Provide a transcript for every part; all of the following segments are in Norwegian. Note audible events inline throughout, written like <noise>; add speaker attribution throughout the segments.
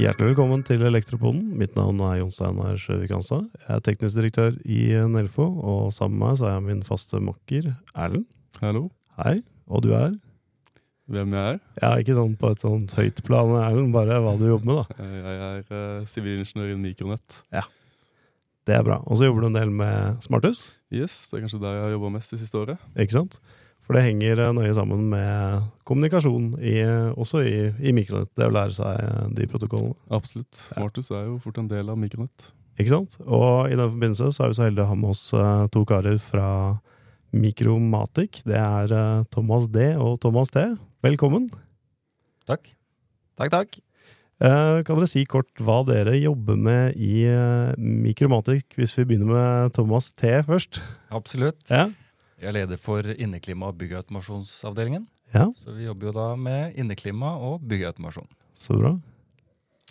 Speaker 1: Hjertelig velkommen til Elektropoden. Mitt navn er Jon Steinar Sjøvik Hansa. Jeg er teknisk direktør i Nelfo, og sammen med meg så er jeg min faste makker Erlend.
Speaker 2: Hallo,
Speaker 1: Hei. Og du er?
Speaker 2: hvem jeg er?
Speaker 1: Ja, ikke sånn på et sånt høyt plan, Erlend, bare hva du jobber med, da.
Speaker 2: Eh, Jeg er sivilingeniør uh, i Mikronett.
Speaker 1: Det er bra. Og så jobber du en del med smarthus,
Speaker 2: Yes, det er kanskje der jeg har jobba mest det siste året.
Speaker 1: ikke sant? For det henger eh, nøye sammen med kommunikasjon, i, også i, i mikronett. Det å lære seg eh, de protokollene.
Speaker 2: Absolutt. Smarthus er jo fort en del av Mikronett.
Speaker 1: Ikke sant? Og i den forbindelse så er vi så heldige å ha med oss eh, to karer fra Mikromatic. Det er Thomas D og Thomas T. Velkommen.
Speaker 3: Takk. Takk, takk.
Speaker 1: Eh, Kan dere si kort hva dere jobber med i Mikromatic, hvis vi begynner med Thomas T først?
Speaker 3: Absolutt.
Speaker 1: Ja.
Speaker 3: Jeg er leder for inneklima- og byggautomasjonsavdelingen.
Speaker 1: Ja,
Speaker 3: Så vi jobber jo da med inneklima og byggautomasjon.
Speaker 1: så bra.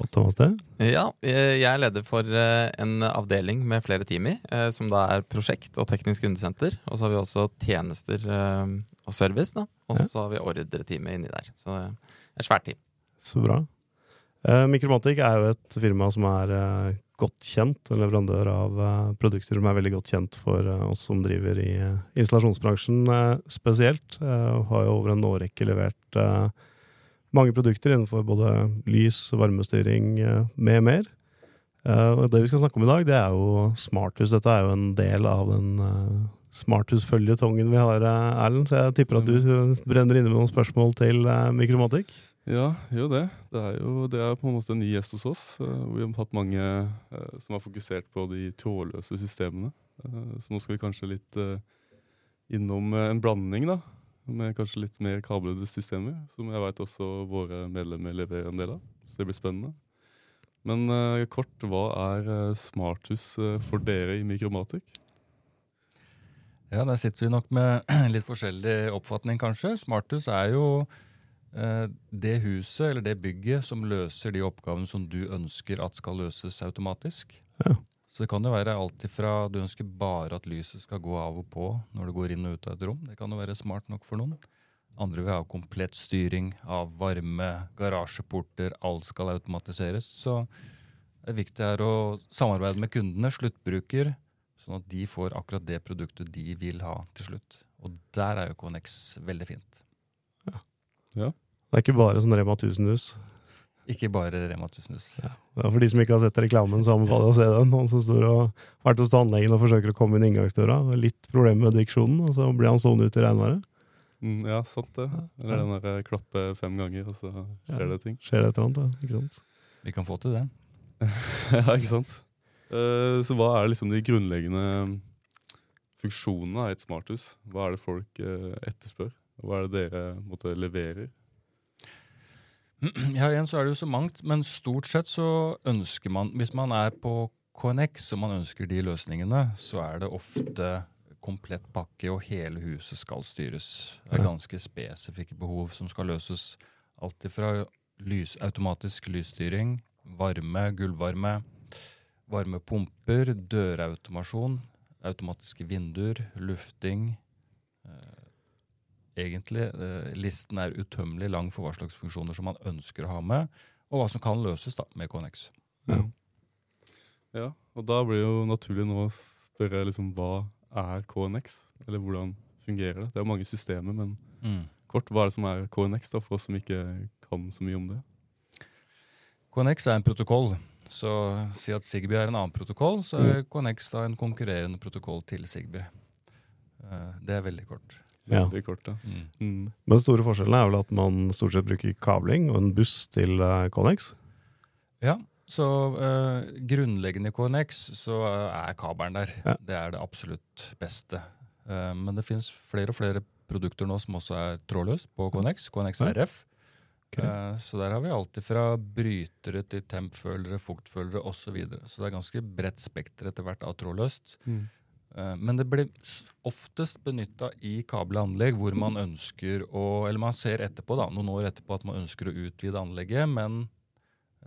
Speaker 1: Og Thomas det?
Speaker 4: Ja, eh, jeg er leder for eh, en avdeling med flere team i, eh, som da er prosjekt og teknisk kundesenter. Og så har vi også tjenester og service, da. Og
Speaker 1: Ja.
Speaker 4: så har vi ordreteamet inni der. Så det er svært team.
Speaker 1: Så bra. Eh, Mikromatic er jo et firma som er godt kjent, en leverandør av eh, produkter som er veldig godt kjent for eh, oss som driver i eh, installasjonsbransjen spesielt. Og har jo over en årrekke levert mange produkter innenfor både lys, varmestyring med mer. Og det vi skal snakke om i dag, det er jo smarthus. Dette er jo en del av den smarthusføljetongen vi har, Erlend. Så jeg tipper at du brenner inne med noen spørsmål til Mikromatic.
Speaker 2: Ja, jo det. Det er jo det er på en måte en ny gjest hos oss. eh, vi har hatt mange eh, som har fokusert på de trådløse systemene. Eh, så nå skal vi kanskje litt innom en blanding, da. Med kanskje litt mer kablede systemer, som jeg veit også våre medlemmer leverer en del av. Så det blir spennende. Men kort, hva er smarthus for dere i Mikromatic?
Speaker 3: Ja, Der sitter vi nok med <clears throat> litt forskjellig oppfatning, kanskje. Smarthus er jo det huset eller det bygget som løser de oppgavene som du ønsker at skal løses automatisk.
Speaker 1: Ja.
Speaker 3: Så det kan jo være alt ifra du ønsker bare at lyset skal gå av og på når du går inn og ut av et rom. Det kan jo være smart nok for noen. Andre vil ha komplett styring av varme, garasjeporter, alt skal automatiseres. Så det er viktig her å samarbeide med kundene, sluttbruker, sånn at de får akkurat det produktet de vil ha til slutt. Og der er jo Connex veldig fint.
Speaker 1: Det er ikke bare sånn Rema 1000-hus.
Speaker 3: Ikke bare Rema 1000-hus.
Speaker 1: Ja, for de som ikke har sett reklamen, så anbefaler jeg å se den. Han som står og har vært hos tannlegen og forsøker å komme inn inngangsdøra. Litt problemer med diksjonen, og så blir han stående ute i regnværet.
Speaker 2: Mm, ja, sant det. Eller den der eh, klappe fem ganger, og så skjer
Speaker 1: Ja.
Speaker 2: det ting.
Speaker 1: Skjer det et eller annet, da? Ikke sant?
Speaker 3: Vi kan få til det. <laughs>
Speaker 2: ja, ikke sant? Uh, så hva er liksom de grunnleggende funksjonene av et smarthus? Hva er det folk uh, etterspør? Hva er det dere måtte, leverer? <clears throat>
Speaker 3: Ja, igjen så er det jo så mangt, men stort sett så ønsker man Hvis man er på KNX og man ønsker de løsningene, så er det ofte komplett pakke, og hele huset skal styres. Det er ganske spesifikke behov som skal løses. Alt ifra lys, automatisk lysstyring, varme, gulvvarme, varmepumper, dørautomasjon, automatiske vinduer, lufting. Egentlig, eh, listen er utømmelig lang for hva slags funksjoner som man ønsker å ha med, og hva som kan løses da med KNX.
Speaker 1: Ja.
Speaker 2: Ja, og da blir det jo naturlig nå å spørre liksom, hva er KNX? Eller hvordan fungerer det? Det er mange systemer, men
Speaker 3: Mm.
Speaker 2: kort, hva er det som er KNX da, for oss som ikke kan så mye om det?
Speaker 3: KNX er en protokoll. Så si at Zigbee er en annen protokoll, så er KNX da en konkurrerende protokoll til Zigbee. Eh, Det er veldig kort.
Speaker 1: Ja.
Speaker 2: Kort, ja.
Speaker 3: Mm.
Speaker 2: Mm.
Speaker 1: Men den store forskjellen er vel at man stort sett bruker kabling og en buss til uh, Connex.
Speaker 3: Ja, så uh, grunnleggende i KNX så eh, er kabelen der.
Speaker 1: Ja.
Speaker 3: Det er det absolutt beste. Uh, men det finnes flere og flere produkter nå som også er trådløst på KNX. KNX
Speaker 1: Ja.
Speaker 3: RF.
Speaker 1: Okay.
Speaker 3: Uh, så der har vi alltid fra brytere til tempfølere, fuktfølere osv. Så, videre. så det er ganske bredt spekter etter hvert av trådløst.
Speaker 2: Mm.
Speaker 3: Eh, Men det blir oftest benytta i kabelanlegg hvor man ønsker å Eller man ser etterpå, da, noen år etterpå, at man ønsker å utvide anlegget, men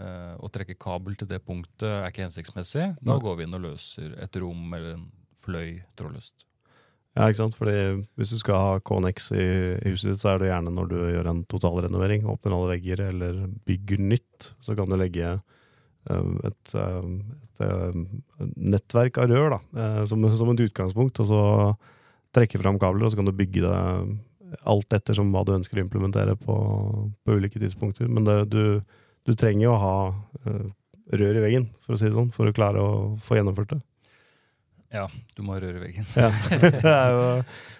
Speaker 3: uh, å trekke kabel til det punktet er ikke hensiktsmessig. Da
Speaker 1: Nei.
Speaker 3: går vi inn og løser et rom eller en fløy trådløst.
Speaker 1: Ja, ikke sant? Fordi hvis du skal ha KNX i i huset ditt, så er det gjerne når du gjør en totalrenovering, åpner alle vegger eller bygger nytt, så kan du legge et, eh, et eh, nettverk av rør da, eh, som, som et utgangspunkt, og så trekke fram kabler, og så kan du bygge det alt etter som hva du ønsker å implementere på, på ulike tidspunkter. Men det, du, du trenger jo å ha eh, rør i veggen, for å si det sånn, for å klare å få gjennomført det.
Speaker 3: Ja, du må røre veggen.
Speaker 1: Ja. <laughs> Det er jo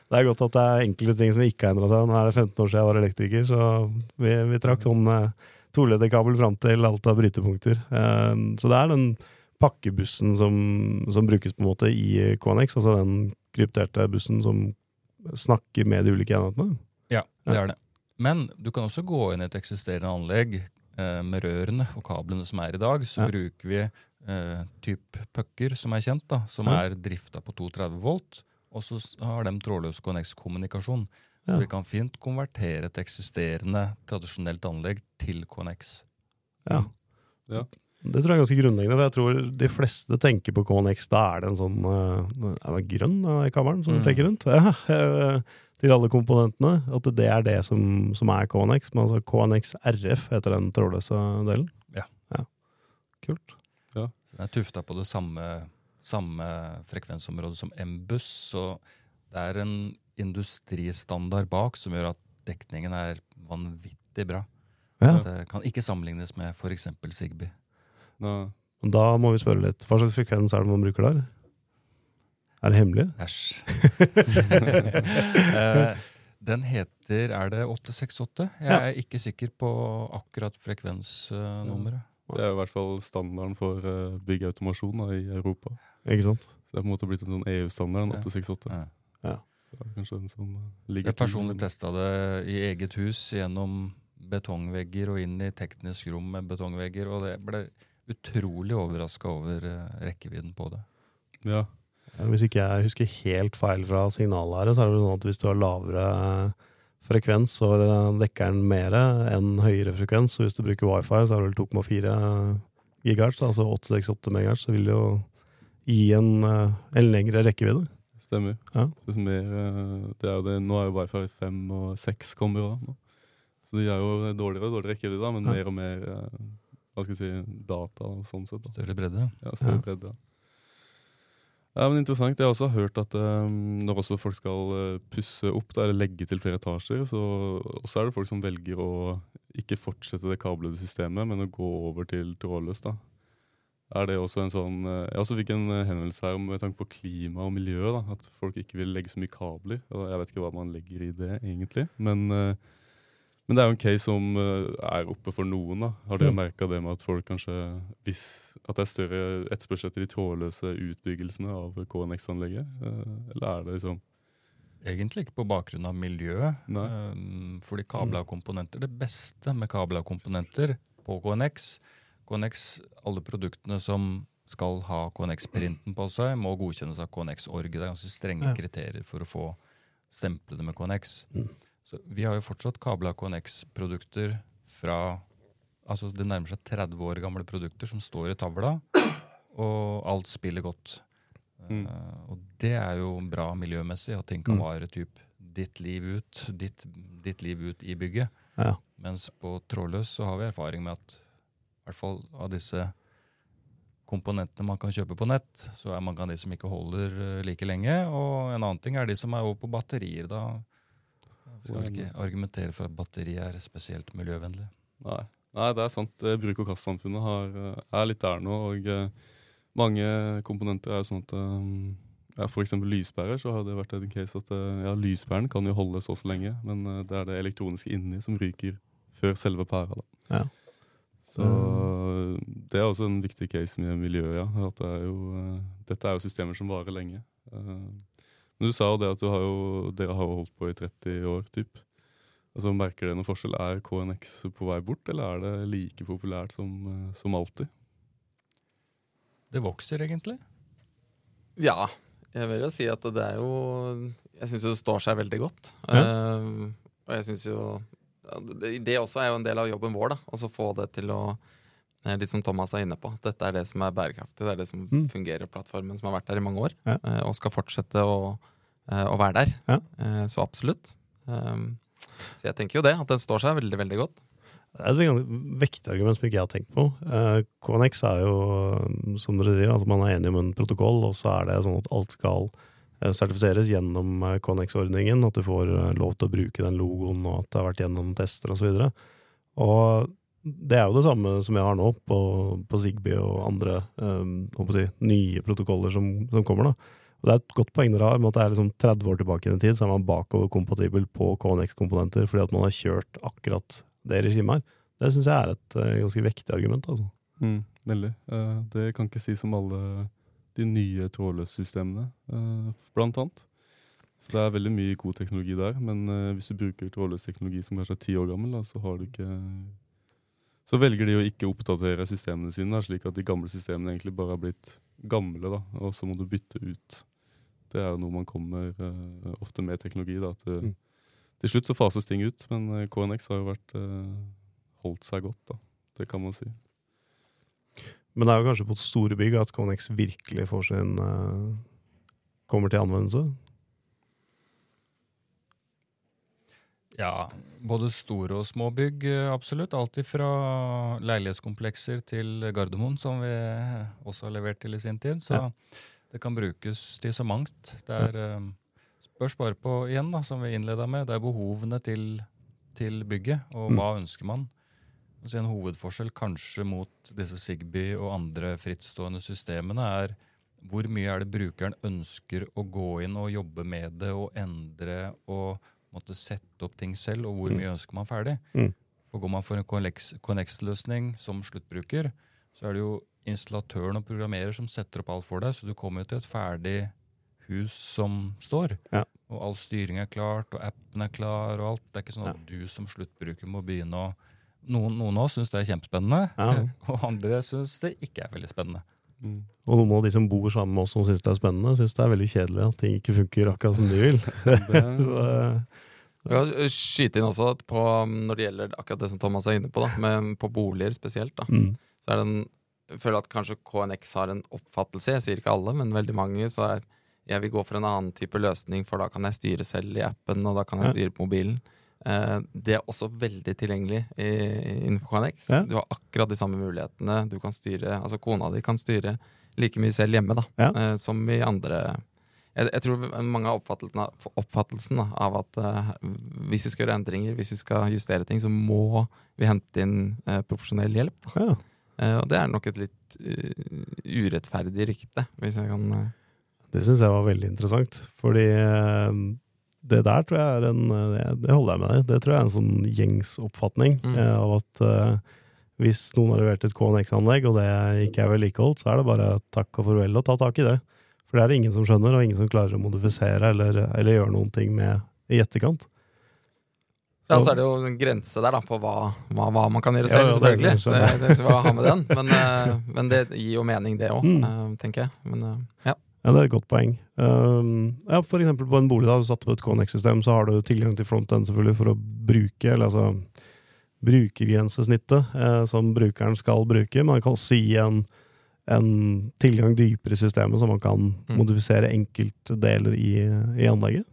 Speaker 1: det er godt at det er enkelte ting som ikke har endra seg. Nå er det 15 år siden jeg var elektriker, så vi, vi trakk sånn tolederkabel fram til alt av brytepunkter. Eh, så det er den pakkebussen som, som brukes på en måte i KNX, altså den krypterte bussen som snakker med de ulike enhetene.
Speaker 3: Ja, det er det. Men du kan også gå inn i et eksisterende anlegg eh, med rørene og kablene som er i dag. Så
Speaker 1: Ja.
Speaker 3: bruker vi eh, typ pucker, som er kjent, da, som
Speaker 1: Ja.
Speaker 3: er drifta på 230 volt. Og så har de trådløs KNX-kommunikasjon. Så
Speaker 1: Ja.
Speaker 3: vi kan fint konvertere et eksisterende tradisjonelt anlegg til KNX.
Speaker 1: Ja.
Speaker 2: Ja.
Speaker 1: Det tror jeg er ganske grunnleggende, for jeg tror de fleste tenker på KNX. Da er det en sånn uh, grønn uh, kabelen som
Speaker 3: Mm.
Speaker 1: trekker rundt. Ja, <laughs> eh, til alle komponentene. At det er det som, som er KNX. Men altså KNX RF heter den trådløse delen.
Speaker 3: Ja.
Speaker 1: Kult.
Speaker 3: Så den er tufta på det samme, samme frekvensområdet som M-buss. Så det er en industristandard bak som gjør at dekningen er vanvittig bra.
Speaker 1: Ja.
Speaker 3: Det kan ikke sammenlignes med f.eks. Sigby.
Speaker 2: Nei.
Speaker 1: Da må vi spørre litt. Hva slags frekvens er det man bruker der? Er det hemmelig?
Speaker 3: Æsj. <laughs> Eh, Den heter Er det 868? Jeg
Speaker 1: Ja.
Speaker 3: er ikke sikker på akkurat frekvensnummeret.
Speaker 2: Det er i hvert fall standarden for uh, byggautomasjon i Europa.
Speaker 1: Ikke sant?
Speaker 2: Så det er på en måte blitt en sånn EU-standard,
Speaker 3: Ja.
Speaker 2: 868.
Speaker 3: Ja.
Speaker 2: Så det er kanskje den som eh,
Speaker 3: Så
Speaker 2: ligger
Speaker 3: jeg personlig testa det i eget hus gjennom betongvegger og inn i teknisk rom med betongvegger, og det ble utrolig overraska over eh, rekkevidden på det.
Speaker 2: Ja.
Speaker 1: Hvis ikke jeg husker helt feil fra signalet så er det sånn at hvis du har lavere frekvens, så dekker den mer enn høyere frekvens. Så hvis du bruker wifi, så er det vel 2,4 gigahertz, altså 868 megahertz, så vil det jo gi en, eh, en lengre rekkevidde.
Speaker 2: Stemmer.
Speaker 1: Ja.
Speaker 2: Så det er mer, eh, det er det, nå er jo wifi 5 og 6 kommer da. Så de er jo dårligere og dårligere rekkevidde, men
Speaker 1: Ja.
Speaker 2: mer og mer eh, hva skal jeg si, data og sånn sett. Da.
Speaker 3: Større bredde.
Speaker 2: Ja, større
Speaker 1: Ja.
Speaker 2: bredde. Ja, men interessant. Jeg har også hørt at um, når også folk skal eh, pusse opp da, eller legge til flere etasjer, så også er det folk som velger å ikke fortsette det kablede systemet, men å gå over til trådløst. da. Er det også en sånn eh, Jeg også fikk en eh, henvendelse her om med tanke på klima og miljø. da, At folk ikke vil legge så mye kabler. og Jeg vet ikke hva man legger i det, egentlig. Men, eh, men det er jo en case som er oppe for noen. da. Har dere
Speaker 1: Mm.
Speaker 2: merka det med at folk kanskje hvis At det er større etterspørsel etter de trådløse utbyggelsene av KNX-anlegget? Eller er det liksom
Speaker 3: Egentlig ikke på bakgrunn av miljøet. Um, fordi kabler og komponenter, det beste med kabler og komponenter på KNX KNX, alle produktene som skal ha KNX-printen på seg, må godkjennes av KNX-org. Det er ganske strenge
Speaker 1: Ja.
Speaker 3: kriterier for å få stemple det med KNX.
Speaker 1: Mm.
Speaker 3: Så vi har jo fortsatt kabla KNX-produkter fra Altså det nærmer seg 30 år gamle produkter som står i tavla, og alt spiller godt.
Speaker 2: Mm.
Speaker 3: Uh, og det er jo bra miljømessig, at ting kan
Speaker 1: Mm.
Speaker 3: vare typ ditt liv ut, ditt, ditt liv ut i bygget.
Speaker 1: Ja.
Speaker 3: Mens på trådløs så har vi erfaring med at hvert fall av disse komponentene man kan kjøpe på nett, så er mange av de som ikke holder eh, like lenge. Og en annen ting er de som er over på batterier. Da skal ikke argumentere for at batteri er spesielt miljøvennlig.
Speaker 2: Nei. Nei, det er sant. Eh, Bruk- og kastsamfunnet eh, er litt der nå. Og mange komponenter er jo sånn at eh, ja, For eksempel lyspærer, så har det vært en case at ja, lyspæren kan jo holde så og så lenge, men det er det elektroniske inni som ryker før selve pæra. da.
Speaker 1: Ja.
Speaker 2: Så det er også en viktig case med miljøet, ja. At det er jo, eh, dette er jo systemer som varer lenge. Eh, men du sa jo det at du har jo, dere har holdt på i 30 år, typ. Altså, merker dere noen forskjell? Er KNX på vei bort, eller er det like populært som, eh, som alltid?
Speaker 3: Det vokser egentlig.
Speaker 4: Ja, jeg vil jo si at det er jo Jeg syns jo det står seg veldig godt.
Speaker 1: Ja.
Speaker 4: Uh, og jeg syns jo det, også er jo en del av jobben vår, da. Å få det til å eh, Litt som Thomas er inne på. Dette er det som er bærekraftig. Det er det som
Speaker 1: Mm.
Speaker 4: fungerer, plattformen som har vært der i mange år.
Speaker 1: Ja.
Speaker 4: eh, og skal fortsette å eh, å være der.
Speaker 1: Ja.
Speaker 4: Så absolutt. Um, så jeg tenker jo det, at den står seg veldig, veldig godt.
Speaker 1: Det er et vektig argument som ikke jeg har tenkt på. KNX er jo, som dere sier, altså man er enig om en protokoll, og så er det sånn at alt skal sertifiseres gjennom eh, KNX-ordningen. At du får eh, lov til å bruke den logoen, og at det har vært gjennom tester osv. Og, så og det er jo det samme som jeg har nå på, på Zigbee og andre eh, si, nye protokoller som, som kommer. da. Og Det er et godt poeng dere har med at det er liksom 30 år tilbake i tid, så er man bakoverkompatibel på KNX-komponenter fordi at man har kjørt akkurat det regimet her. Det syns jeg er et eh, ganske vektig argument. altså.
Speaker 2: Mm, veldig. Uh, det kan ikke sies om alle de nye trådløssystemene, uh, blant annet. Så det er veldig mye god teknologi der, men uh, hvis du bruker trådløs teknologi som kanskje er ti år gammel, da, så har du ikke Så velger de å ikke oppdatere systemene sine, da, slik at de gamle systemene egentlig bare har blitt gamle, da, og så må du bytte ut. Det er jo noe man kommer uh, ofte med teknologi. da, at
Speaker 1: Mm.
Speaker 2: Til slutt så fases ting ut, men KNX har jo vært holdt seg godt, da. Det kan man si.
Speaker 1: Men det er jo kanskje på store bygg at Connex virkelig får sin uh, kommer til anvendelse.
Speaker 3: Ja, både store og små bygg, eh, absolutt. Alt fra leilighetskomplekser til Gardermoen, som vi også har levert til i sin tid. Så
Speaker 1: Ja.
Speaker 3: det kan brukes til så mangt. Det er eh, Spørs bare på, igjen, da, som vi innleda med, det er behovene til, til bygget, og
Speaker 1: Mm.
Speaker 3: hva ønsker man? Altså en hovedforskjell kanskje mot disse Sigby og andre frittstående systemene er hvor mye er det brukeren ønsker å gå inn og jobbe med det og endre og måtte sette opp ting selv, og hvor
Speaker 1: Mm.
Speaker 3: mye ønsker man ferdig.
Speaker 1: Mm.
Speaker 3: For Går man for en Connex-løsning som sluttbruker, så er det jo installatøren og programmerer som setter opp alt for deg, så du kommer jo til et ferdig hus som står.
Speaker 1: Ja.
Speaker 3: Og all styring er klart, og appen er klar, og alt. Det er ikke sånn at du som sluttbruker må begynne å Noen, noen av oss syns det er kjempespennende,
Speaker 1: Ja. <laughs>
Speaker 3: og andre syns det ikke er veldig spennende.
Speaker 2: Mm.
Speaker 1: Og noen av de som bor sammen med oss som syns det er spennende, syns det er veldig kjedelig at ting ikke funker akkurat som de vil. <laughs> <laughs>
Speaker 2: Det,
Speaker 1: Så,
Speaker 4: Jeg kan skyte inn også at på, um, når det gjelder akkurat det som Thomas er inne på, da, men på boliger spesielt, da,
Speaker 1: mm.
Speaker 4: så er det en Jeg føler at kanskje KNX har en oppfattelse, jeg sier ikke alle, men veldig mange, så er jeg vil gå for en annen type løsning, for da kan jeg styre selv i appen, og da kan jeg styre på mobilen. Eh, det er også veldig tilgjengelig i, innenfor KNX.
Speaker 1: Ja.
Speaker 4: Du har akkurat de samme mulighetene. Du kan styre, altså Kona di kan styre like mye selv hjemme da,
Speaker 1: Ja.
Speaker 4: eh, som i andre jeg, jeg tror mange har oppfattelsen, av, oppfattelsen da, av at eh, hvis vi skal gjøre endringer, hvis vi skal justere ting, så må vi hente inn profesjonell hjelp.
Speaker 1: Ja.
Speaker 4: Og det er nok et litt urettferdig rykte, hvis jeg kan
Speaker 1: Det syns jeg var veldig interessant. Fordi det der tror jeg er en eh, Det holder jeg med deg Det tror jeg er en sånn gjengs oppfatning
Speaker 4: Mm.
Speaker 1: eh, av at eh, hvis noen har levert et KNX-anlegg, og det ikke er vedlikeholdt, så er det bare takk og farvel og ta tak i det. For det er det ingen som skjønner, og ingen som klarer å modifisere eller, eller gjøre noen ting med i etterkant.
Speaker 4: Ja, så er det jo en grense der da på hva, hva, hva man kan gjøre selv,
Speaker 1: ja, det-
Speaker 4: selvfølgelig.
Speaker 1: det
Speaker 4: Det, det, skal vi ha med den. Men, men det gir jo mening, det òg,
Speaker 1: Mm.
Speaker 4: tenker jeg. Men ja.
Speaker 1: Ja, det er et godt poeng. Um, ja, for eksempel på en bolig, da du satte på et KNX-system, så har du tilgang til frontend selvfølgelig for å bruke, eller altså brukergrensesnittet eh, som brukeren skal bruke, man kan også gi en, en tilgang dypere i systemet, så man kan
Speaker 4: Mm.
Speaker 1: modifisere enkeltdeler i, i anlegget.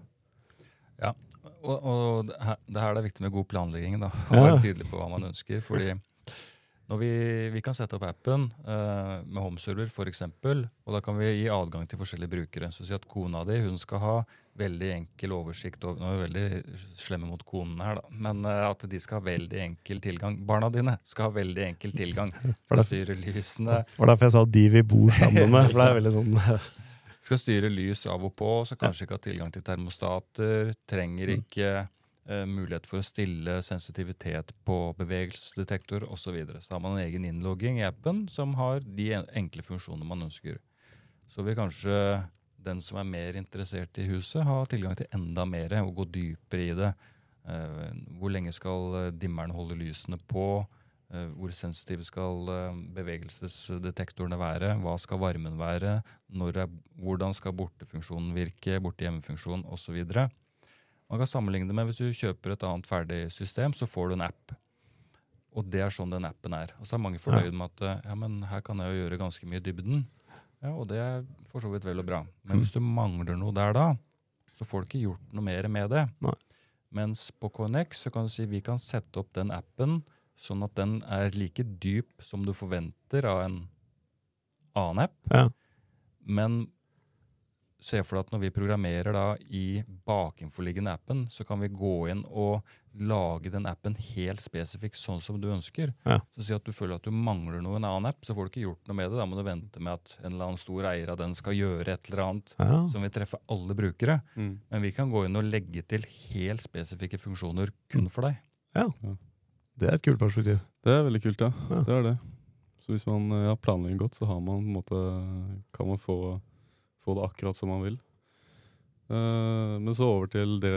Speaker 3: Og, og det her det her er det viktig med god planlegging. da, <laughs>
Speaker 1: Ja.
Speaker 3: Være tydelig på hva man ønsker. fordi når vi, vi kan sette opp appen eh, med homeserver f.eks., og da kan vi gi adgang til forskjellige brukere. Så si at kona di hun skal ha veldig enkel oversikt over Nå er vi veldig slemme mot konene her, da. Men eh, at de skal ha veldig enkel tilgang. Barna dine skal ha veldig enkel tilgang. <laughs> Skal styre lysene,
Speaker 1: Det var derfor jeg sa de vi bor sammen med, for det er veldig sånn <laughs>
Speaker 3: skal styre lys av og på, så kanskje ikke ha tilgang til termostater, trenger
Speaker 1: Mm.
Speaker 3: ikke mulighet for å stille sensitivitet på bevegelsesdetektor osv. Så, videre. så har man en egen innlogging i appen som har de enkle funksjonene man ønsker. Så vil kanskje den som er mer interessert i huset, ha tilgang til enda mer og gå dypere i det. Eh, hvor lenge skal eh, dimmeren holde lysene på? Eh, Hvor sensitive skal eh, bevegelsesdetektorene være? Hva skal varmen være? Er, hvordan skal bortefunksjonen virke? Borte-hjemme-funksjon osv. Man kan sammenligne det med hvis du kjøper et annet ferdig system, så får du en app. Og det er sånn den appen er. Og så er mange fornøyd med at eh, ja, men her kan jeg jo gjøre ganske mye i dybden. Ja, Og det er for så vidt vel og bra. Men hvis du mangler noe der da, så får du ikke gjort noe mer med det.
Speaker 1: Nei.
Speaker 3: Mens på KNX så kan du si vi kan sette opp den appen sånn at den er like dyp som du forventer av en annen app.
Speaker 1: Ja.
Speaker 3: Men se for deg at når vi programmerer da i bakenforliggende appen, så kan vi gå inn og lage den appen helt spesifikk sånn som du ønsker.
Speaker 1: Ja.
Speaker 3: Så si at du føler at du mangler noe i en annen app, så får du ikke gjort noe med det. Da må du vente med at en eller annen stor eier av den skal gjøre et eller annet
Speaker 1: Ja.
Speaker 3: som vil treffe alle brukere.
Speaker 2: Mm.
Speaker 3: Men vi kan gå inn og legge til helt spesifikke funksjoner kun for deg.
Speaker 1: Det er et kult perspektiv.
Speaker 2: Det er veldig kult, ja.
Speaker 1: Ja.
Speaker 2: Det er det. Så hvis man har ja, planlegger godt, så har man, på en måte, kan man få, få det akkurat som man vil. Uh, men så over til Det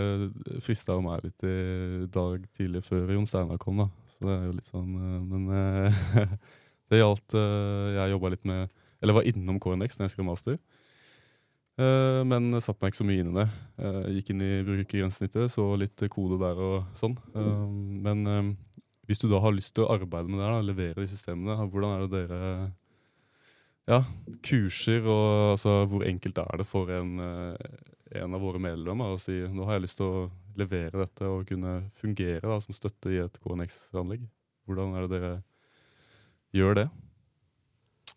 Speaker 2: frista meg litt i dag tidlig før Jon Steinar kom, da. Så det er jo litt sånn uh, Men uh, <laughs> det gjaldt Jeg jobba litt med Eller var innom KNX når jeg skrev master. Men satte meg ikke så mye inn i det. Gikk inn i brukergrensesnittet, så litt kode der og sånn. Eh, men hvis du da har lyst til å arbeide med det, da, levere de systemene, hvordan er det dere ja, kurser, og altså, hvor enkelt er det for en, eh, en av våre medlemmer å si nå har jeg lyst til å levere dette og kunne fungere da, som støtte i et KNX-anlegg? Hvordan er det dere gjør det?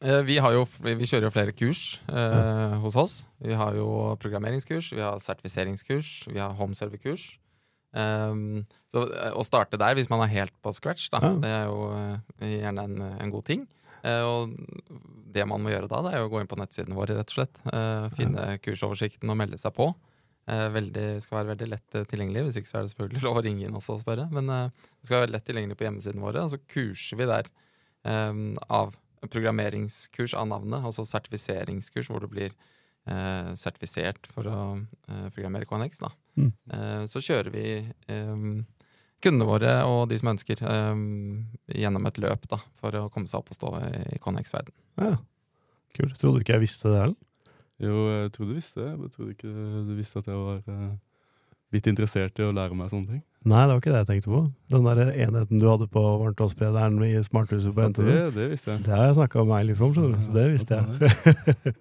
Speaker 4: Eh, Vi, har jo, vi kjører jo flere kurs eh, hos oss. Vi har jo programmeringskurs, vi har sertifiseringskurs, vi har homeserver-kurs. Um, så eh, å starte der, hvis man er helt på scratch, da, det er jo eh, gjerne en, en god ting. Eh, og det man må gjøre da, det er å gå inn på nettsiden vår, rett og slett. Eh, finne kursoversikten og melde seg på. Eh, veldig, skal være veldig lett tilgjengelig. Hvis ikke så er det selvfølgelig <laughs> lov å ringe inn også og spørre. Men det skal være lett tilgjengelig på hjemmesiden vår, og så kurser vi der eh, av programmeringskurs av navnet, altså sertifiseringskurs, hvor du blir eh, sertifisert for å eh, programmere KNX. Da.
Speaker 1: Mm.
Speaker 4: Eh, så kjører vi kundene våre og de som ønsker, eh, gjennom et løp da, for å komme seg opp og stå i Connex-verden.
Speaker 1: Ja. Kult. Trodde du ikke jeg visste det Erlend.
Speaker 2: Jo, jeg trodde du visste det. Jeg trodde ikke du visste at jeg var eh, litt interessert i å lære meg sånne ting.
Speaker 1: Nei, det var ikke det jeg tenkte på. Den der enheten du hadde på varmtvannssprederen i smarthuset på NTNU.
Speaker 2: det, det visste jeg.
Speaker 1: Det har jeg snakka med Eilif om, skjønner du. Så det visste jeg.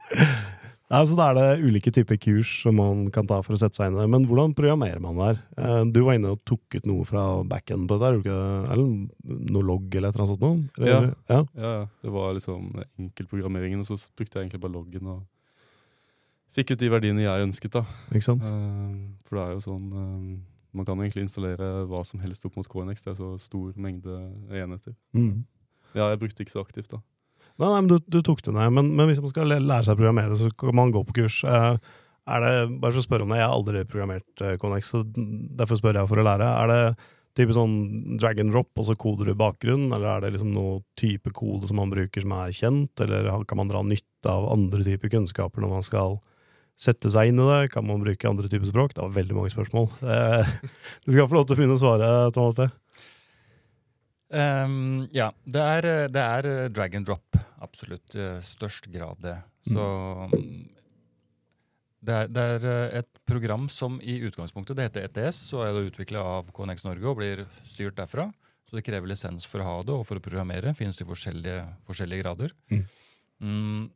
Speaker 1: <laughs> Nei, så Da er det ulike typer kurs som man kan ta for å sette seg inn i. Men hvordan programmerer man der? Eh, Du var inne og tok ut noe fra backend på dette, eller noe logg eller et eller annet sånt noe?
Speaker 2: Ja.
Speaker 1: ja.
Speaker 2: Ja, ja. Det var liksom enkeltprogrammeringen, og så brukte jeg egentlig bare loggen og fikk ut de verdiene jeg ønsket. da.
Speaker 1: Ikke sant?
Speaker 2: Eh, For det er jo sånn eh, Man kan egentlig installere hva som helst opp mot KNX. Det er så stor mengde enheter.
Speaker 1: Mm.
Speaker 2: Ja, jeg brukte ikke så aktivt, da.
Speaker 1: Nei, nei, men du, du tok det ned. Men, men hvis man skal lære seg å programmere, så kan man gå på kurs. Eh, Er det, bare for å spørre om det, Jeg har aldri programmert eh, Connex, så derfor spør jeg for å lære. Er det type sånn drag and drop, og så koder du bakgrunnen? Eller er det liksom noe type kode som man bruker som er kjent? Eller kan man dra nytte av andre typer kunnskaper når man skal sette seg inn i det? Kan man bruke andre typer språk? Det var veldig mange spørsmål. Eh, <laughs> Du skal få lov til å begynne å svare, Thomas. det.
Speaker 3: Ehm, ja, det er, eh, det er eh, drag and drop. Absolutt. Størst grad det. Så mm, det er, det er eh, et program som i utgangspunktet det heter ETS, og er utvikla av KNX Norge og blir styrt derfra. Så det krever lisens for å ha det og for å programmere. Finnes i forskjellige, forskjellige grader.
Speaker 1: Mm.
Speaker 3: Mm,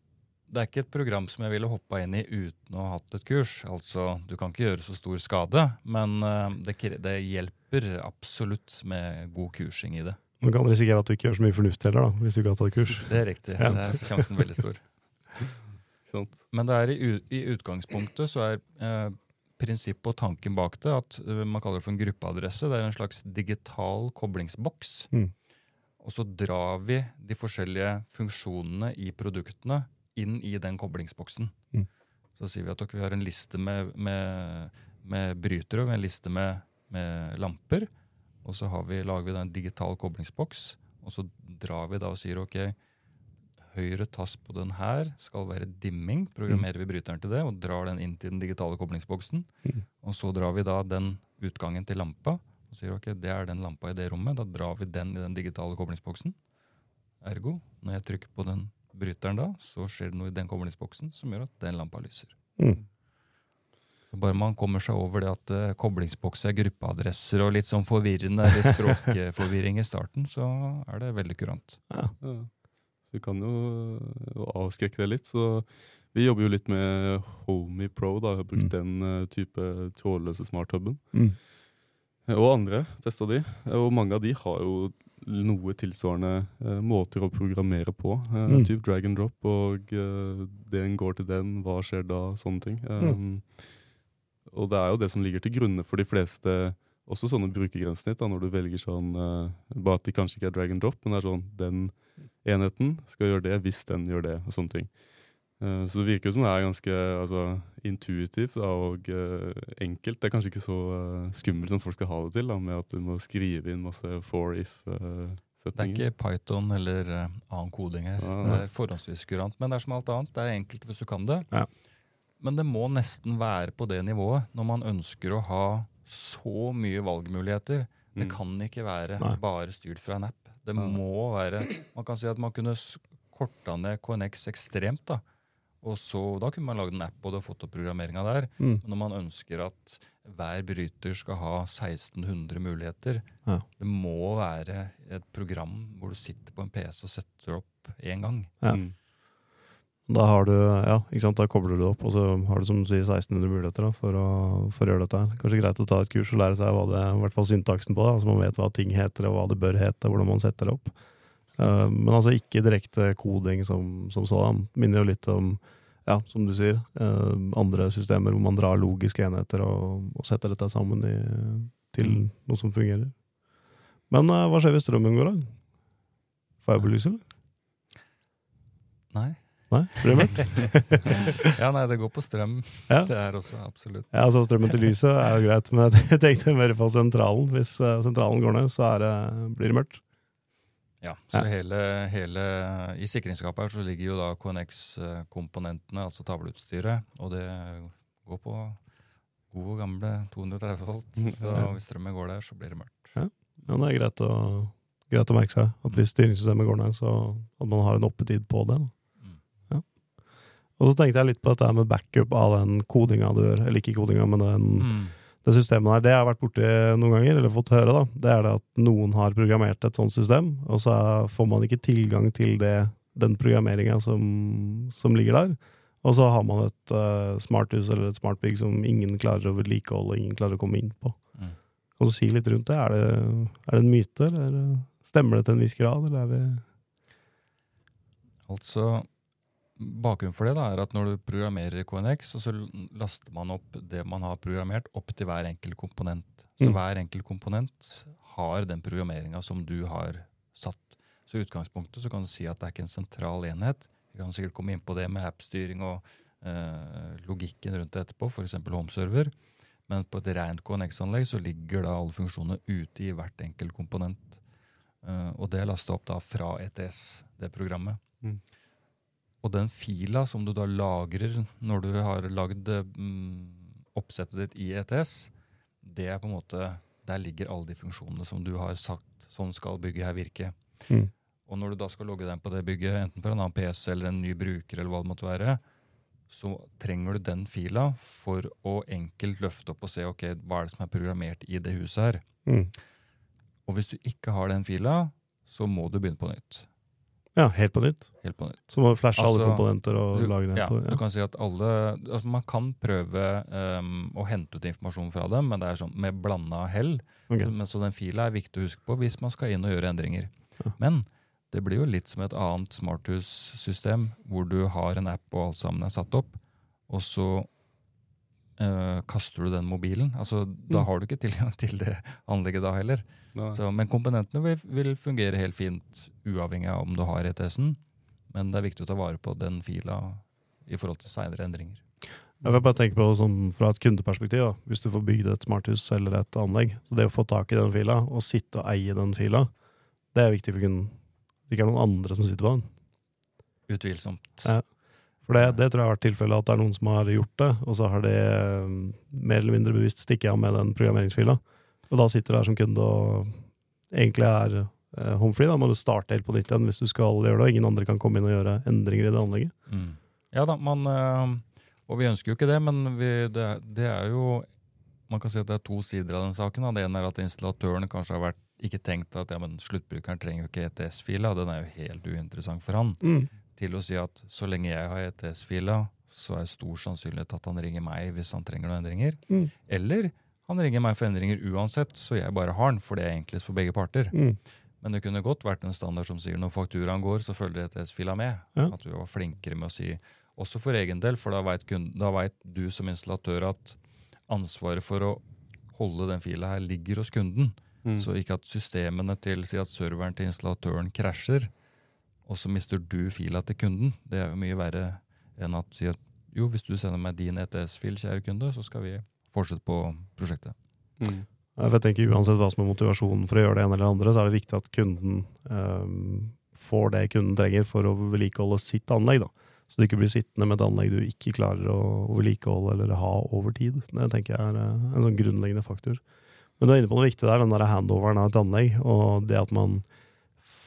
Speaker 3: det er ikke et program som jeg ville hoppa inn i uten å ha hatt et kurs. Altså, Du kan ikke gjøre så stor skade, men eh, det, det hjelper absolutt med god kursing i det.
Speaker 1: Man kan risikere at du ikke gjør så mye fornuft heller, da, hvis du ikke har tatt kurs.
Speaker 3: Det er riktig.
Speaker 1: Ja.
Speaker 3: Det er sjansen veldig stor. <laughs> Men det er i, i utgangspunktet så er eh, prinsippet og tanken bak det at eh, man kaller det for en gruppeadresse. Det er en slags digital koblingsboks.
Speaker 1: Mm.
Speaker 3: Og så drar vi de forskjellige funksjonene i produktene inn i den koblingsboksen.
Speaker 1: Mm.
Speaker 3: Så sier vi at ok, vi har en liste med, med, med brytere og en liste med, med lamper. Og så har vi, lager vi da en digital koblingsboks, og så drar vi da og sier ok, høyre tass på den her skal være dimming. Programmerer vi bryteren til det og drar den inn til den digitale koblingsboksen.
Speaker 1: Mm.
Speaker 3: Og så drar vi da den utgangen til lampa og sier ok, det er den lampa i det rommet. Da drar vi den i den digitale koblingsboksen. Ergo, når jeg trykker på den bryteren da, så skjer det noe i den koblingsboksen som gjør at den lampa lyser.
Speaker 1: Mm.
Speaker 3: Bare man kommer seg over det at uh, koblingsboks er gruppeadresser og litt sånn forvirrende eller språkforvirring i starten, så er det veldig kurant.
Speaker 2: Ja. Så vi kan jo avskrekke det litt. Så Vi jobber jo litt med Homey Pro. da, Jeg har brukt
Speaker 1: Mm.
Speaker 2: den eh, type trådløse smarthuben.
Speaker 1: Mm.
Speaker 2: Eh, Og andre testa de. Eh, Og mange av de har jo noe tilsvarende eh, måter å programmere på. Eh,
Speaker 1: Mm.
Speaker 2: Typ drag and drop, og eh, den går til den, hva skjer da? Sånne ting. Um, Og det er jo det som ligger til grunne for de fleste også sånne brukergrensesnitt, da, når du velger sånn uh, Bare at de kanskje ikke er drag and drop, men det er sånn den enheten skal gjøre det hvis den gjør det, og sånne ting. Uh, Så det virker jo som det er ganske altså, intuitivt og uh, enkelt. Det er kanskje ikke så skummelt som folk skal ha det til, da, med at du må skrive inn masse for
Speaker 3: Det er ikke Python eller annen koding her.
Speaker 2: Ja,
Speaker 3: Det er forhåndsvis kurant. Men det er som alt annet. Det er enkelt hvis du kan det.
Speaker 1: Ja.
Speaker 3: Men det må nesten være på det nivået når man ønsker å ha så mye valgmuligheter. Det
Speaker 2: Mm.
Speaker 3: kan ikke være
Speaker 1: Nei.
Speaker 3: bare styrt fra en app. Det
Speaker 2: Ja.
Speaker 3: må være Man kan si at man kunne korta ned KNX ekstremt. da. Og så, Da kunne man lagd en app og fått opp programmeringa der.
Speaker 1: Mm.
Speaker 3: Men når man ønsker at hver bryter skal ha 1600 muligheter
Speaker 1: Ja.
Speaker 3: Det må være et program hvor du sitter på en PC og setter opp én gang.
Speaker 1: Ja.
Speaker 2: Mm.
Speaker 1: Da har du, ja, ikke sant, da kobler du opp, og så har du som du sier 1600 muligheter da, for, å, for å gjøre dette. Kanskje greit å ta et kurs og lære seg hva det, i hvert fall syntaksen på det, så man vet hva ting heter og hva det bør hete, hvordan man setter det opp. Uh, men altså ikke direkte koding som, som sådan. Minner jo litt om, ja, som du sier, uh, andre systemer hvor man drar logiske enheter og, og setter dette sammen i, til
Speaker 2: Mm.
Speaker 1: noe som fungerer. Men uh, hva skjer hvis strømmen går av? Får jeg belyse, eller?
Speaker 3: Nei.
Speaker 1: Nei, mørkt? <laughs>
Speaker 3: ja, nei, det går på strøm.
Speaker 1: Ja.
Speaker 3: Det er også absolutt.
Speaker 1: Ja, altså Strømmen til lyset er jo greit, men jeg <laughs> tenkte mer på sentralen. Hvis eh, sentralen går ned, så det, blir det mørkt.
Speaker 3: Ja, så
Speaker 1: Ja.
Speaker 3: Hele, hele, I sikringsskapet her så ligger jo da KNX-komponentene, altså tavleutstyret. Og det går på gode, gamle 230 volt. Så
Speaker 1: Ja.
Speaker 3: hvis strømmen går der, så blir det mørkt.
Speaker 1: Ja, det er greit å, greit å merke seg at hvis styringssystemet går ned, så at man har en oppetid på det. da. Og så tenkte jeg litt på dette med backup av den kodinga du gjør. Eller ikke kodinga, men den,
Speaker 3: Mm.
Speaker 1: det systemet der. Det jeg har vært borti noen ganger, eller fått høre, da, det er det at noen har programmert et sånt system, og så får man ikke tilgang til det, den programmeringa som, som ligger der. Og så har man et uh, smarthus eller et smartbygg som ingen klarer å vedlikeholde, ingen klarer å komme inn på.
Speaker 3: Mm.
Speaker 1: Kan du si litt rundt det? Er det, er det en myte, eller stemmer det til en viss grad? Eller er vi
Speaker 3: Altså, Bakgrunnen for det da, er at når du programmerer i KNX, så laster man opp det man har programmert, opp til hver enkelt komponent. Så
Speaker 1: Mm.
Speaker 3: hver enkelt komponent har den programmeringa som du har satt. Så i utgangspunktet så kan du si at det er ikke en sentral enhet. Vi kan sikkert komme inn på det med app-styring og eh, logikken rundt det etterpå, f.eks. homeserver. Men på et rent KNX-anlegg så ligger da alle funksjonene ute i hvert enkelt komponent. Eh, og det er lasta opp da fra ETS, det programmet.
Speaker 2: Mm.
Speaker 3: Og den fila som du da lagrer når du har lagd mm, oppsettet ditt i ETS, det er på en måte Der ligger alle de funksjonene som du har sagt sånn skal bygget her virke.
Speaker 1: Mm.
Speaker 3: Og når du da skal logge den på det bygget, enten for en annen PC eller en ny bruker, eller hva det måtte være, så trenger du den fila for å enkelt løfte opp og se ok, hva er det som er programmert i det huset her.
Speaker 1: mm.
Speaker 3: Og hvis du ikke har den fila, så må du begynne på nytt.
Speaker 1: Ja, helt på nytt.
Speaker 3: Helt på nytt.
Speaker 1: Så må du flashe alle
Speaker 3: Altså,
Speaker 1: komponenter og
Speaker 3: Du,
Speaker 1: det.
Speaker 3: ja,
Speaker 1: på
Speaker 3: du kan si at alle altså Man kan prøve um, å hente ut informasjon fra dem, men det er sånn med blanda hell.
Speaker 1: Ok.
Speaker 3: Men Så den fila er viktig å huske på hvis man skal inn og gjøre endringer.
Speaker 1: Ja.
Speaker 3: Men det blir jo litt som et annet smarthus-system, hvor du har en app og alt sammen er satt opp, og så eh, kaster du den mobilen. Altså, Da
Speaker 1: Mm.
Speaker 3: har du ikke tilgang <laughs> til det anlegget da heller. Så, men komponentene vil, vil fungere helt fint uavhengig av om du har ETS-en. Men det er viktig å ta vare på den fila i forhold til seinere endringer.
Speaker 1: Jeg vil bare tenke på sånn fra et kundeperspektiv. Da. Hvis du får bygd et smarthus eller et anlegg, så det å få tak i den fila og sitte og eie den fila, det er viktig for kunden. Det ikke er noen andre som sitter på den.
Speaker 3: Utvilsomt.
Speaker 1: Ja. For det, det tror jeg har vært tilfellet at det er noen som har gjort det, og så har de eh, mer eller mindre bevisst stikket av med den programmeringsfila. Og da sitter du her som kunde og egentlig er eh, home. Da må du starte helt på nytt igjen hvis du skal gjøre det, og ingen andre kan komme inn og gjøre endringer i det anlegget.
Speaker 3: Mm. Ja da, man øh, Og vi ønsker jo ikke det, men vi, det, det er jo Man kan si at det er to sider av den saken. Da. Det ene er at installatøren kanskje har vært ikke tenkt at ja, men sluttbrukeren trenger jo ikke ETS-fila, den er jo helt uinteressant for han.
Speaker 1: Mm.
Speaker 3: Til å si at så lenge jeg har ETS-fila, så er det stor sannsynlighet at han ringer meg hvis han trenger noen endringer.
Speaker 1: Mm.
Speaker 3: Eller han ringer meg for endringer uansett, så jeg bare har den, for det er enklest for begge parter.
Speaker 1: Mm.
Speaker 3: Men det kunne godt vært en standard som sier når fakturaen går, så følger ETS-fila med.
Speaker 1: Ja.
Speaker 3: At du var flinkere med å si, også for egen del, for da veit du som installatør at ansvaret for å holde den fila her ligger hos kunden.
Speaker 2: Mm.
Speaker 3: Så ikke at systemene til si at serveren til installatøren krasjer, og så mister du fila til kunden. Det er jo mye verre enn at si at jo, hvis du sender meg din ETS-fil, kjære kunde, så skal vi fortsette på prosjektet.
Speaker 2: Mm.
Speaker 1: Ja, For jeg tenker Uansett hva som er motivasjonen for å gjøre det ene eller det andre, så er det viktig at kunden um, får det kunden trenger for å vedlikeholde sitt anlegg. da. Så du ikke blir sittende med et anlegg du ikke klarer å å vedlikeholde eller ha over tid. Det tenker jeg er eh, en sånn grunnleggende faktor. Men du er inne på noe viktig der, den der handoveren av et anlegg, og det at man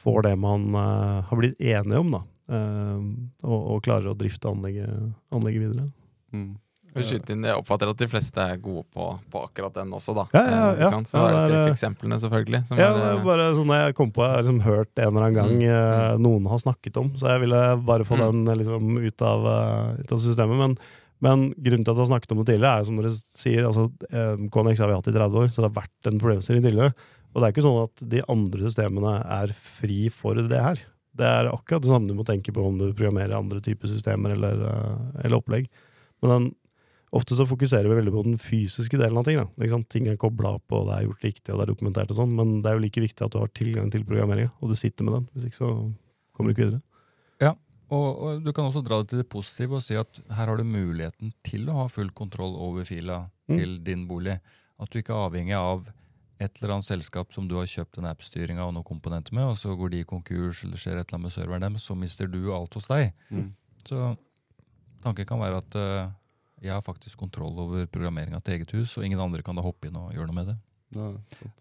Speaker 1: får det man eh, har blitt enige om, da. ehm, og, og klarer å drifte anlegget, anlegget videre.
Speaker 2: Mm.
Speaker 4: Jeg oppfatter at de fleste er gode på, på akkurat den også, da.
Speaker 1: Ja, ja,
Speaker 4: Eh,
Speaker 1: ja.
Speaker 4: ikke? Så
Speaker 1: Ja,
Speaker 4: er det skrekkeksemplene, selvfølgelig. Som
Speaker 1: Ja, det er
Speaker 4: eh,
Speaker 1: bare sånn jeg kom på, jeg har liksom hørt en eller annen gang
Speaker 4: Mm.
Speaker 1: eh, noen har snakket om, så jeg ville bare få
Speaker 4: Mm.
Speaker 1: den eh, liksom ut av, eh, ut av systemet. Men, men grunnen til at jeg har snakket om det tidligere, er som dere sier, altså eh, KNX har vi hatt i 30 år, så det har vært en problemstilling tidligere. Og det er ikke sånn at de andre systemene er fri for det her. Det er akkurat det samme du må tenke på om du programmerer andre typer systemer eller, eh, eller opplegg. Men den, ofte så fokuserer vi veldig på den fysiske delen av ting. Da. Ting er kobla opp, og det er gjort riktig, og det er dokumentert og sånn, men det er jo like viktig at du har tilgang til programmeringa, og du sitter med den. Hvis ikke så kommer du ikke videre.
Speaker 3: Og, og du kan også dra det til det positive og si at her har du muligheten til å ha full kontroll over fila
Speaker 1: Mm.
Speaker 3: til din bolig. At du ikke er avhengig av et eller annet selskap som du har kjøpt en app-styring av og noen komponenter med, og så går de konkurs eller skjer et eller annet med serveren deres, så mister du alt hos deg.
Speaker 2: Mm.
Speaker 3: Så tanken kan være at uh, jeg har faktisk kontroll over programmeringa til eget hus, og ingen andre kan da hoppe inn og gjøre noe med det.
Speaker 2: Ja,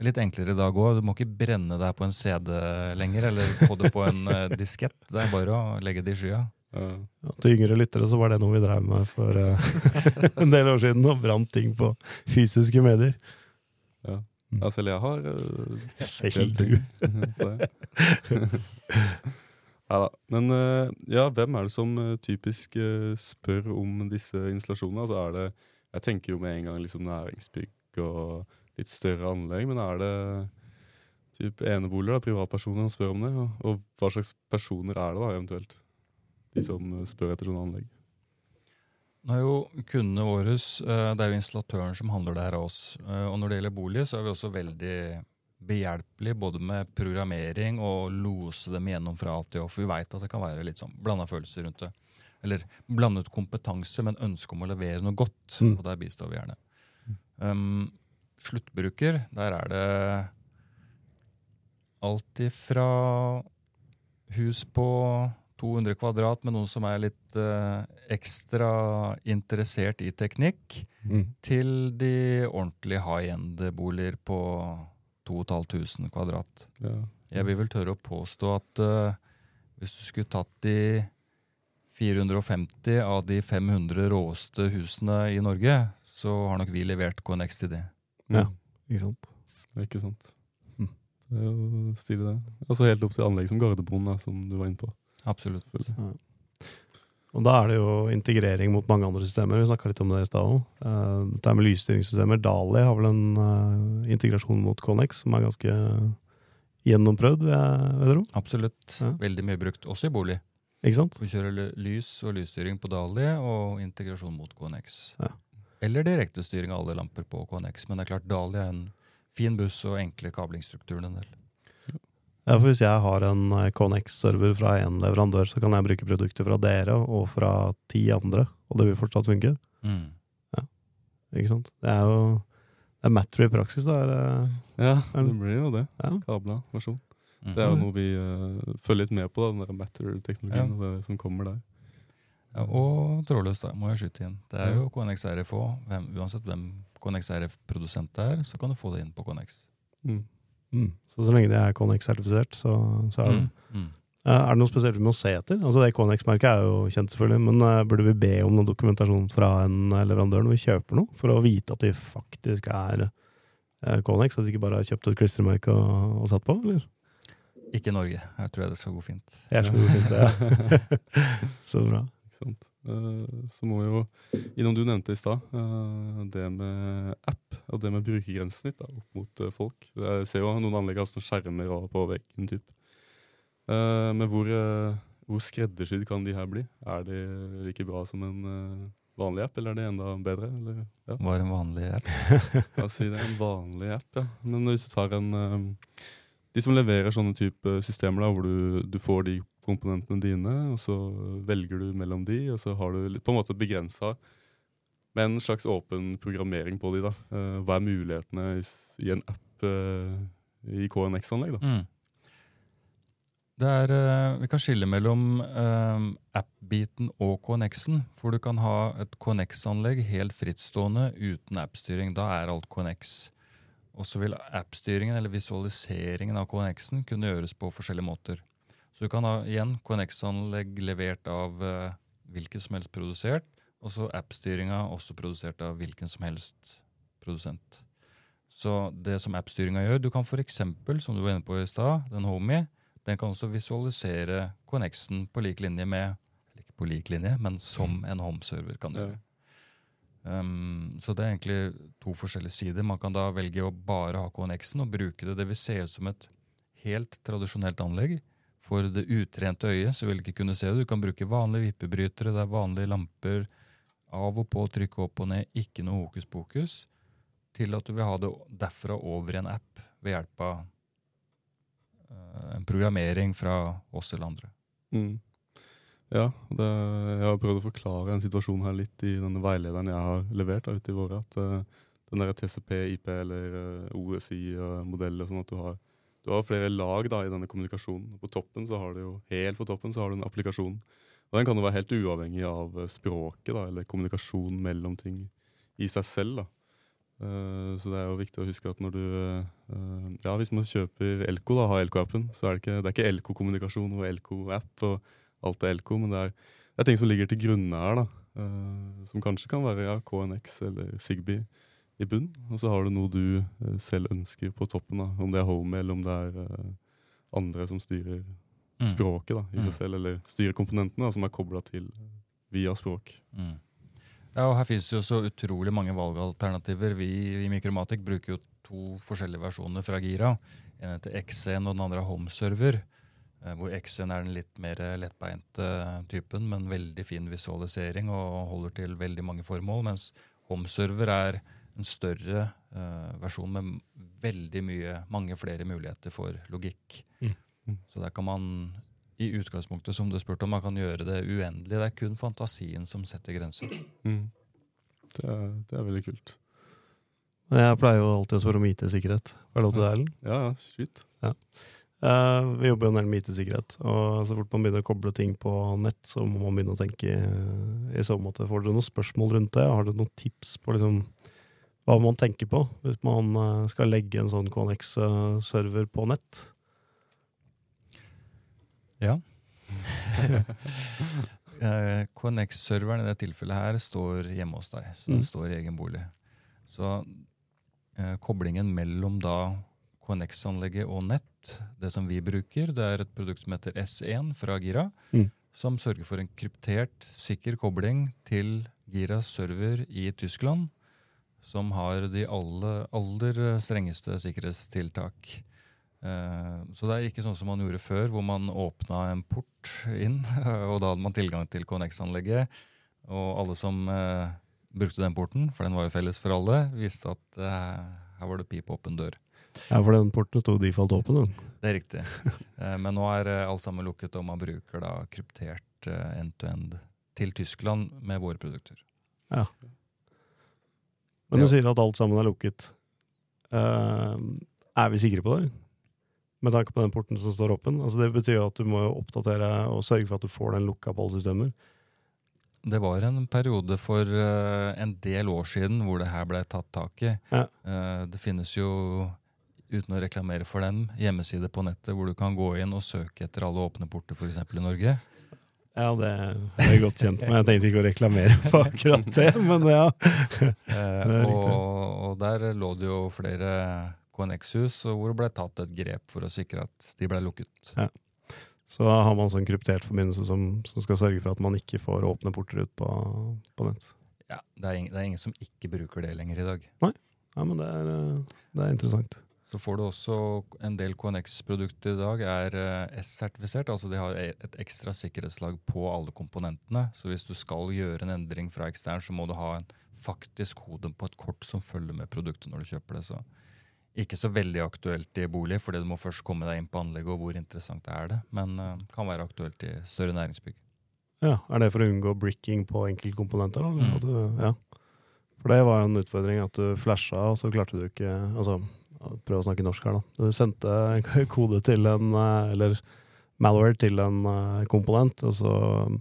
Speaker 3: litt enklere i dag òg. Du må ikke brenne deg på en CD lenger, eller få det på en uh, diskett. Det er bare å legge det i skya.
Speaker 2: Ja.
Speaker 1: Ja, til yngre lyttere så var det noe vi drev med for uh, <laughs> en del år siden, og brant ting på fysiske medier.
Speaker 2: Ja. <laughs> ja, selv jeg har uh,
Speaker 1: Selv du.
Speaker 2: ja da. Men eh, ja, hvem er det som eh, typisk eh, spør om disse installasjonene? Altså er det, jeg tenker jo med en gang liksom næringsbygg og litt større anlegg, men er det typ eneboliger, da, privatpersoner som spør om det? Og, og hva slags personer er det da eventuelt? De som eh, spør etter sånne anlegg.
Speaker 3: Nå er jo kundene våre eh, Det er jo installatøren som handler det her av oss. Eh, Og når det gjelder bolig, så er vi også veldig behjelpelige både med programmering og lose dem gjennom fra alt til Å. For vi veit at det kan være litt sånn blanda følelser rundt det. Eller blandet kompetanse, men ønske om å levere noe godt.
Speaker 1: Mm.
Speaker 3: Og der bistår vi gjerne. Um, sluttbruker, der er det alt ifra hus på 200 kvadrat med noen som er litt uh, ekstra interessert i teknikk,
Speaker 1: Mm.
Speaker 3: til de ordentlig high end-boliger på 2500 kvadrat.
Speaker 2: Ja.
Speaker 3: Jeg vil vel tørre å påstå at uh, hvis du skulle tatt de 450 av de 500 råeste husene i Norge, så har nok vi levert KNX til det.
Speaker 1: Ja. Ikke sant?
Speaker 2: Ikke sant.
Speaker 1: Mm.
Speaker 2: Det er jo stilig, det. Altså helt opp til anlegg som Gardermoen, som du var inne på.
Speaker 3: Absolutt.
Speaker 2: Ja.
Speaker 1: Og da er det jo integrering mot mange andre systemer. Vi snakka litt om det i stad òg. er med lysstyringssystemer. Dali har vel en eh, integrasjon mot Connex som er ganske gjennomprøvd, vil jeg vil jeg tro.
Speaker 3: Absolutt.
Speaker 1: Ja.
Speaker 3: Veldig mye brukt, også i bolig.
Speaker 1: Ikke sant?
Speaker 3: Vi kjører lys og lysstyring på Dali og integrasjon mot KNX.
Speaker 1: Ja.
Speaker 3: Eller direktestyring av alle lamper på KNX. Men det er klart Dali er en fin buss og enkle kablingsstrukturen en del.
Speaker 1: Ja, for Hvis jeg har en eh, Connex-server fra én leverandør, så kan jeg bruke produkter fra dere og fra ti andre, og det vil fortsatt funke.
Speaker 3: Mm.
Speaker 1: Ikke sant? Det er jo det er Matter i praksis. Det er, eh,
Speaker 2: Ja, det blir jo det.
Speaker 1: ja.
Speaker 2: Kabla versjon.
Speaker 3: Mhm.
Speaker 2: Det er jo noe vi uh, følger litt med på, da, den der Matter-teknologien
Speaker 3: Ja.
Speaker 2: og det som kommer der.
Speaker 3: Ja, og trådløst, da, må jeg skyte inn. Det er jo KNX RFO. Hvem, uansett hvem KNX RF-produsent er, så kan du få det inn på KNX.
Speaker 2: Mm.
Speaker 1: Mm. Så så lenge det er Connex-sertifisert, så, så er det
Speaker 3: Mm.
Speaker 1: Eh, Er det noe spesielt vi må se etter? Altså Det Connex-merket er jo kjent, selvfølgelig, men uh, burde vi be om noe dokumentasjon fra en leverandør når vi kjøper noe, for å vite at de faktisk er uh, Connex, at de ikke bare har kjøpt et klistremerke og, og satt på? eller?
Speaker 3: Ikke i Norge. Her tror jeg det skal gå fint.
Speaker 1: Jeg skal gå fint. Ja. <laughs> <laughs> Så bra.
Speaker 2: Eh, så må jo, innom du nevnte i stad, eh, det med app og det med brukergrensesnitt opp mot eh, folk. Jeg ser jo noen anlegg har sånne skjermer på veggen. typ. Men hvor, hvor skreddersydd kan de her bli? Er de like bra som en vanlig app, eller er det enda bedre? Eller, ja.
Speaker 3: Var en vanlig app. <laughs>
Speaker 2: ja, si det er en vanlig app, ja. Men hvis du tar en De som leverer sånne type systemer da, hvor du, du får de komponentene dine, og så velger du mellom de, og så har du på en måte begrensa med en slags åpen programmering på de. da. Eh, hva er mulighetene i, en app eh, i KNX-anlegg? da?
Speaker 3: Mm. Det er, eh, vi kan skille mellom app-biten og KNX-en. For du kan ha et KNX-anlegg helt frittstående uten app-styring. Da er alt KNX. Og så vil app-styringen eller visualiseringen av KNX-en kunne gjøres på forskjellige måter. Så du kan ha igjen KNX-anlegg levert av eh, hvilken som helst produsert, og så app-styringa også produsert av hvilken som helst produsent. Så det som app-styringa gjør Du kan f.eks., som du var inne på i stad, den Homey, den kan også visualisere Connexen på lik linje med eller Ikke på lik linje, men som en home-server kan
Speaker 2: Ja.
Speaker 3: gjøre. Um, så det er egentlig to forskjellige sider. Man kan da velge å bare ha Connexen og bruke det. Det vil se ut som et helt tradisjonelt anlegg. For det utrente øyet så vil det ikke kunne se det. Du kan bruke vanlige vippebrytere, det er vanlige lamper, av og på, trykke opp og ned, ikke noe hokus pokus. Til at du vil ha det derfra over i en app ved hjelp av eh, en programmering fra oss eller andre.
Speaker 2: Mm. Ja, det, jeg har prøvd å forklare en situasjon her litt i denne veilederen jeg har levert ute i våre. At uh, den der TCP, IP eller uh, OSI-modell og sånn at du har, du har flere lag da, i denne kommunikasjonen. På toppen så har du jo, Helt på toppen så har du en applikasjon. Og Den kan jo være helt uavhengig av eh, språket da, eller kommunikasjon mellom ting i seg selv. da. Uh, så det er jo viktig å huske at når du uh, Ja, hvis man kjøper Elko, da, har Elko-appen, så er det ikke, det er ikke Elko-kommunikasjon og Elko-app og alt er Elko, men det er, det er ting som ligger til grunne her, da. Uh, som kanskje kan være ja, KNX eller Zigbee i bunn. Og så har du noe du eh, selv ønsker på toppen, da. Om det er Home eller om det er eh, andre som styrer
Speaker 3: Mm.
Speaker 2: språket da, i
Speaker 3: Mm.
Speaker 2: seg selv, eller styrer komponentene da, som er kobla til via språk.
Speaker 3: Mm. Ja, og Her finnes jo så utrolig mange valgalternativer. Vi i Mikromatic bruker jo to forskjellige versjoner fra Gira. En heter X1 og den andre er Homeserver. eh, Hvor X1 er den litt mer lettbeinte typen, men veldig fin visualisering og holder til veldig mange formål. Mens Homeserver er en større eh, versjon med veldig mye, mange flere muligheter for logikk.
Speaker 1: Mm.
Speaker 2: Mm.
Speaker 3: Så der kan man i utgangspunktet, som du spurte om, man kan gjøre det uendelig. Det er kun fantasien som setter grenser.
Speaker 2: Mm. Det, er, det er veldig kult.
Speaker 1: Jeg pleier jo alltid å spørre om IT-sikkerhet. Er det lov til det, Erlend?
Speaker 2: Ja, ja, sweet.
Speaker 1: Eh, vi jobber jo en del med IT-sikkerhet, og så fort man begynner å koble ting på nett, så må man begynne å tenke i, i så måte. Får dere noen spørsmål rundt det? Har dere noen tips på liksom, hva man tenker på hvis man eh, skal legge en sånn KNX-server på nett?
Speaker 3: Ja. <laughs> Eh, KNX-serveren i det tilfellet her står hjemme hos deg. Så den
Speaker 1: Mm.
Speaker 3: står i egen bolig. Så eh, koblingen mellom da KNX-anlegget og nett, det som vi bruker, det er et produkt som heter S1 fra Gira,
Speaker 1: Mm.
Speaker 3: som sørger for en kryptert, sikker kobling til Giras server i Tyskland, som har de aller, aller strengeste sikkerhetstiltak. Eh, Så det er ikke sånn som man gjorde før, hvor man åpna en port inn, <laughs> og da hadde man tilgang til Connex-anlegget. Og alle som eh, brukte den porten, for den var jo felles for alle, visste at eh, her var det pip åpen dør.
Speaker 1: Ja, for den porten sto default åpen. Den.
Speaker 3: Det er riktig. <laughs> Eh, men nå er alt sammen lukket, og man bruker da kryptert end-to-end til Tyskland med våre produkter.
Speaker 1: Men du
Speaker 3: Ja.
Speaker 1: sier at alt sammen er lukket. Uh, er vi sikre på det? Med tanke på den porten som står åpen? Altså det betyr jo at du må oppdatere og sørge for at du får den lukka på alle systemer.
Speaker 3: Det var en periode for uh, en del år siden hvor det her ble tatt tak i.
Speaker 1: Ja.
Speaker 3: Uh, det finnes jo, uten å reklamere for dem, hjemmesider på nettet hvor du kan gå inn og søke etter alle åpne porter, f.eks. i Norge.
Speaker 1: Ja, det er jeg godt kjent med. Jeg tenkte ikke å reklamere på akkurat det, men ja.
Speaker 3: Eh, <laughs>
Speaker 1: er
Speaker 3: og, og der lå det jo flere KNX-hus og hvor det ble tatt et grep for å sikre at de ble lukket. Ja.
Speaker 1: Så da har man sånn kryptert forbindelse som, som skal sørge for at man ikke får åpne porter ut på, på nett.
Speaker 3: Ja, det er, ingen, det er ingen som ikke bruker det lenger i dag.
Speaker 1: Ja, men det er, eh, det er interessant.
Speaker 3: Så får du også en del KNX-produkter i dag er eh, S-sertifisert. Altså de har e- et ekstra sikkerhetslag på alle komponentene. Så hvis du skal gjøre en endring fra ekstern, så må du ha en faktisk kode på et kort som følger med produktet når du kjøper det. Så ikke så veldig aktuelt i bolig, fordi du må først komme deg inn på anlegget, og hvor interessant det er det. Men uh, kan være aktuelt i større næringsbygg.
Speaker 1: Ja, Er det for å unngå bricking på enkeltkomponenter?
Speaker 3: Mm.
Speaker 1: Du, ja. For det var jo en utfordring at du flasha, og så klarte du ikke altså, Prøv å snakke norsk her, da. Du sendte en <laughs> kode til en eh, Eller malware til en eh, komponent, og så um,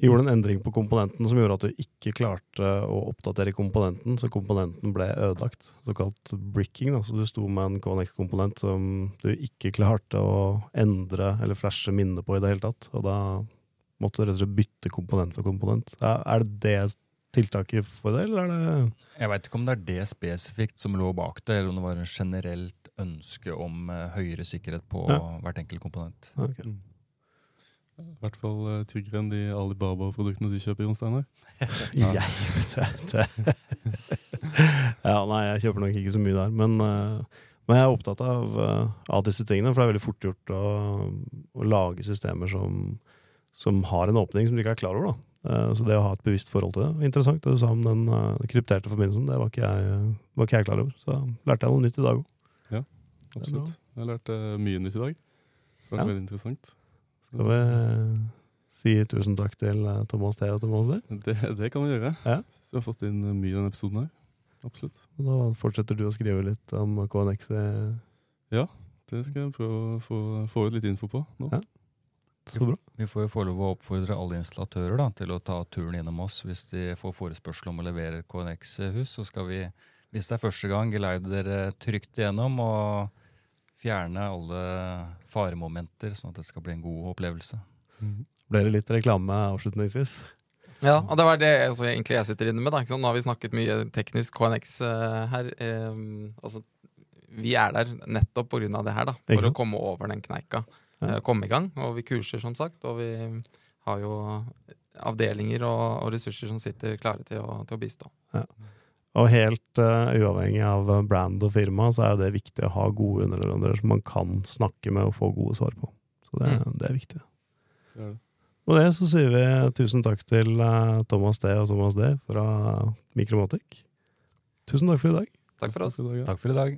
Speaker 1: gjorde en endring på komponenten som gjorde at du ikke klarte å oppdatere komponenten, så komponenten ble ødelagt. Såkalt bricking. Da. Så du sto med en KNX-komponent som du ikke klarte å endre eller flashe minnet på i det hele tatt. Og da måtte du rett og slett bytte komponent for komponent. Er det det tiltaket for det, eller er det
Speaker 3: Jeg veit ikke om det er det spesifikt som lå bak det, eller om det var en generelt ønske om eh, høyere sikkerhet på
Speaker 1: Ja.
Speaker 3: hvert enkelt komponent.
Speaker 1: Ok.
Speaker 2: Mm. I hvert fall eh, tryggere enn de Alibaba-produktene du kjøper, Jon Steinar. <laughs>
Speaker 3: Ja.
Speaker 1: Ja, nei, jeg kjøper nok ikke så mye der, men, eh, men jeg er opptatt av, av disse tingene, for det er veldig fort gjort å, å lage systemer som, som har en åpning som du ikke er klar over. Eh, Så det å ha et bevisst forhold til det Interessant det du sa om den eh, krypterte forbindelsen. Det var ikke, jeg, var ikke jeg klar over. Så lærte jeg noe nytt i dag òg.
Speaker 2: Absolutt. Jeg lærte eh, mye nytt i dag. Så det var
Speaker 1: Ja.
Speaker 2: veldig interessant. Så
Speaker 1: Skal vi eh, si tusen takk til eh, Thomas T og Thomas D?
Speaker 2: det, det kan vi gjøre.
Speaker 1: Ja.
Speaker 2: Synes vi har fått inn eh, mye i denne episoden her. Absolutt.
Speaker 1: Og Da fortsetter du å skrive litt om KNX. Ja,
Speaker 2: Det skal jeg prøve å få, få ut litt info på nå.
Speaker 1: Ja. Så bra.
Speaker 3: Vi får jo få lov å oppfordre alle installatører da, til å ta turen innom oss hvis de får forespørsel om å levere KNX-hus. Så skal vi, hvis det er første gang, geleide dere trygt igjennom og fjerne alle faremomenter, sånn at det skal bli en god opplevelse.
Speaker 2: Mm.
Speaker 1: Ble det litt reklame avslutningsvis?
Speaker 4: Ja, og det var det altså, egentlig jeg sitter inne med. Da, ikke sant? Nå har vi snakket mye teknisk KNX uh, her. Um, altså, vi er der nettopp pga. det her, da, for å komme over den kneika.
Speaker 1: Ja.
Speaker 4: eh, komme i gang. Og vi kurser, som sagt, og vi har jo avdelinger og, og ressurser som sitter klare til å, til å bistå.
Speaker 1: Og helt uh, uavhengig av brand og firma, så er det viktig å ha gode underleverandører som man kan snakke med og få gode svar på. Så det, det er viktig.
Speaker 2: Det er det.
Speaker 1: Og det så sier vi tusen takk til eh, Thomas D og Thomas D fra Mikromatic. Tusen takk for i dag.
Speaker 4: Takk for oss.
Speaker 2: i dag, ja.
Speaker 3: Takk for i dag.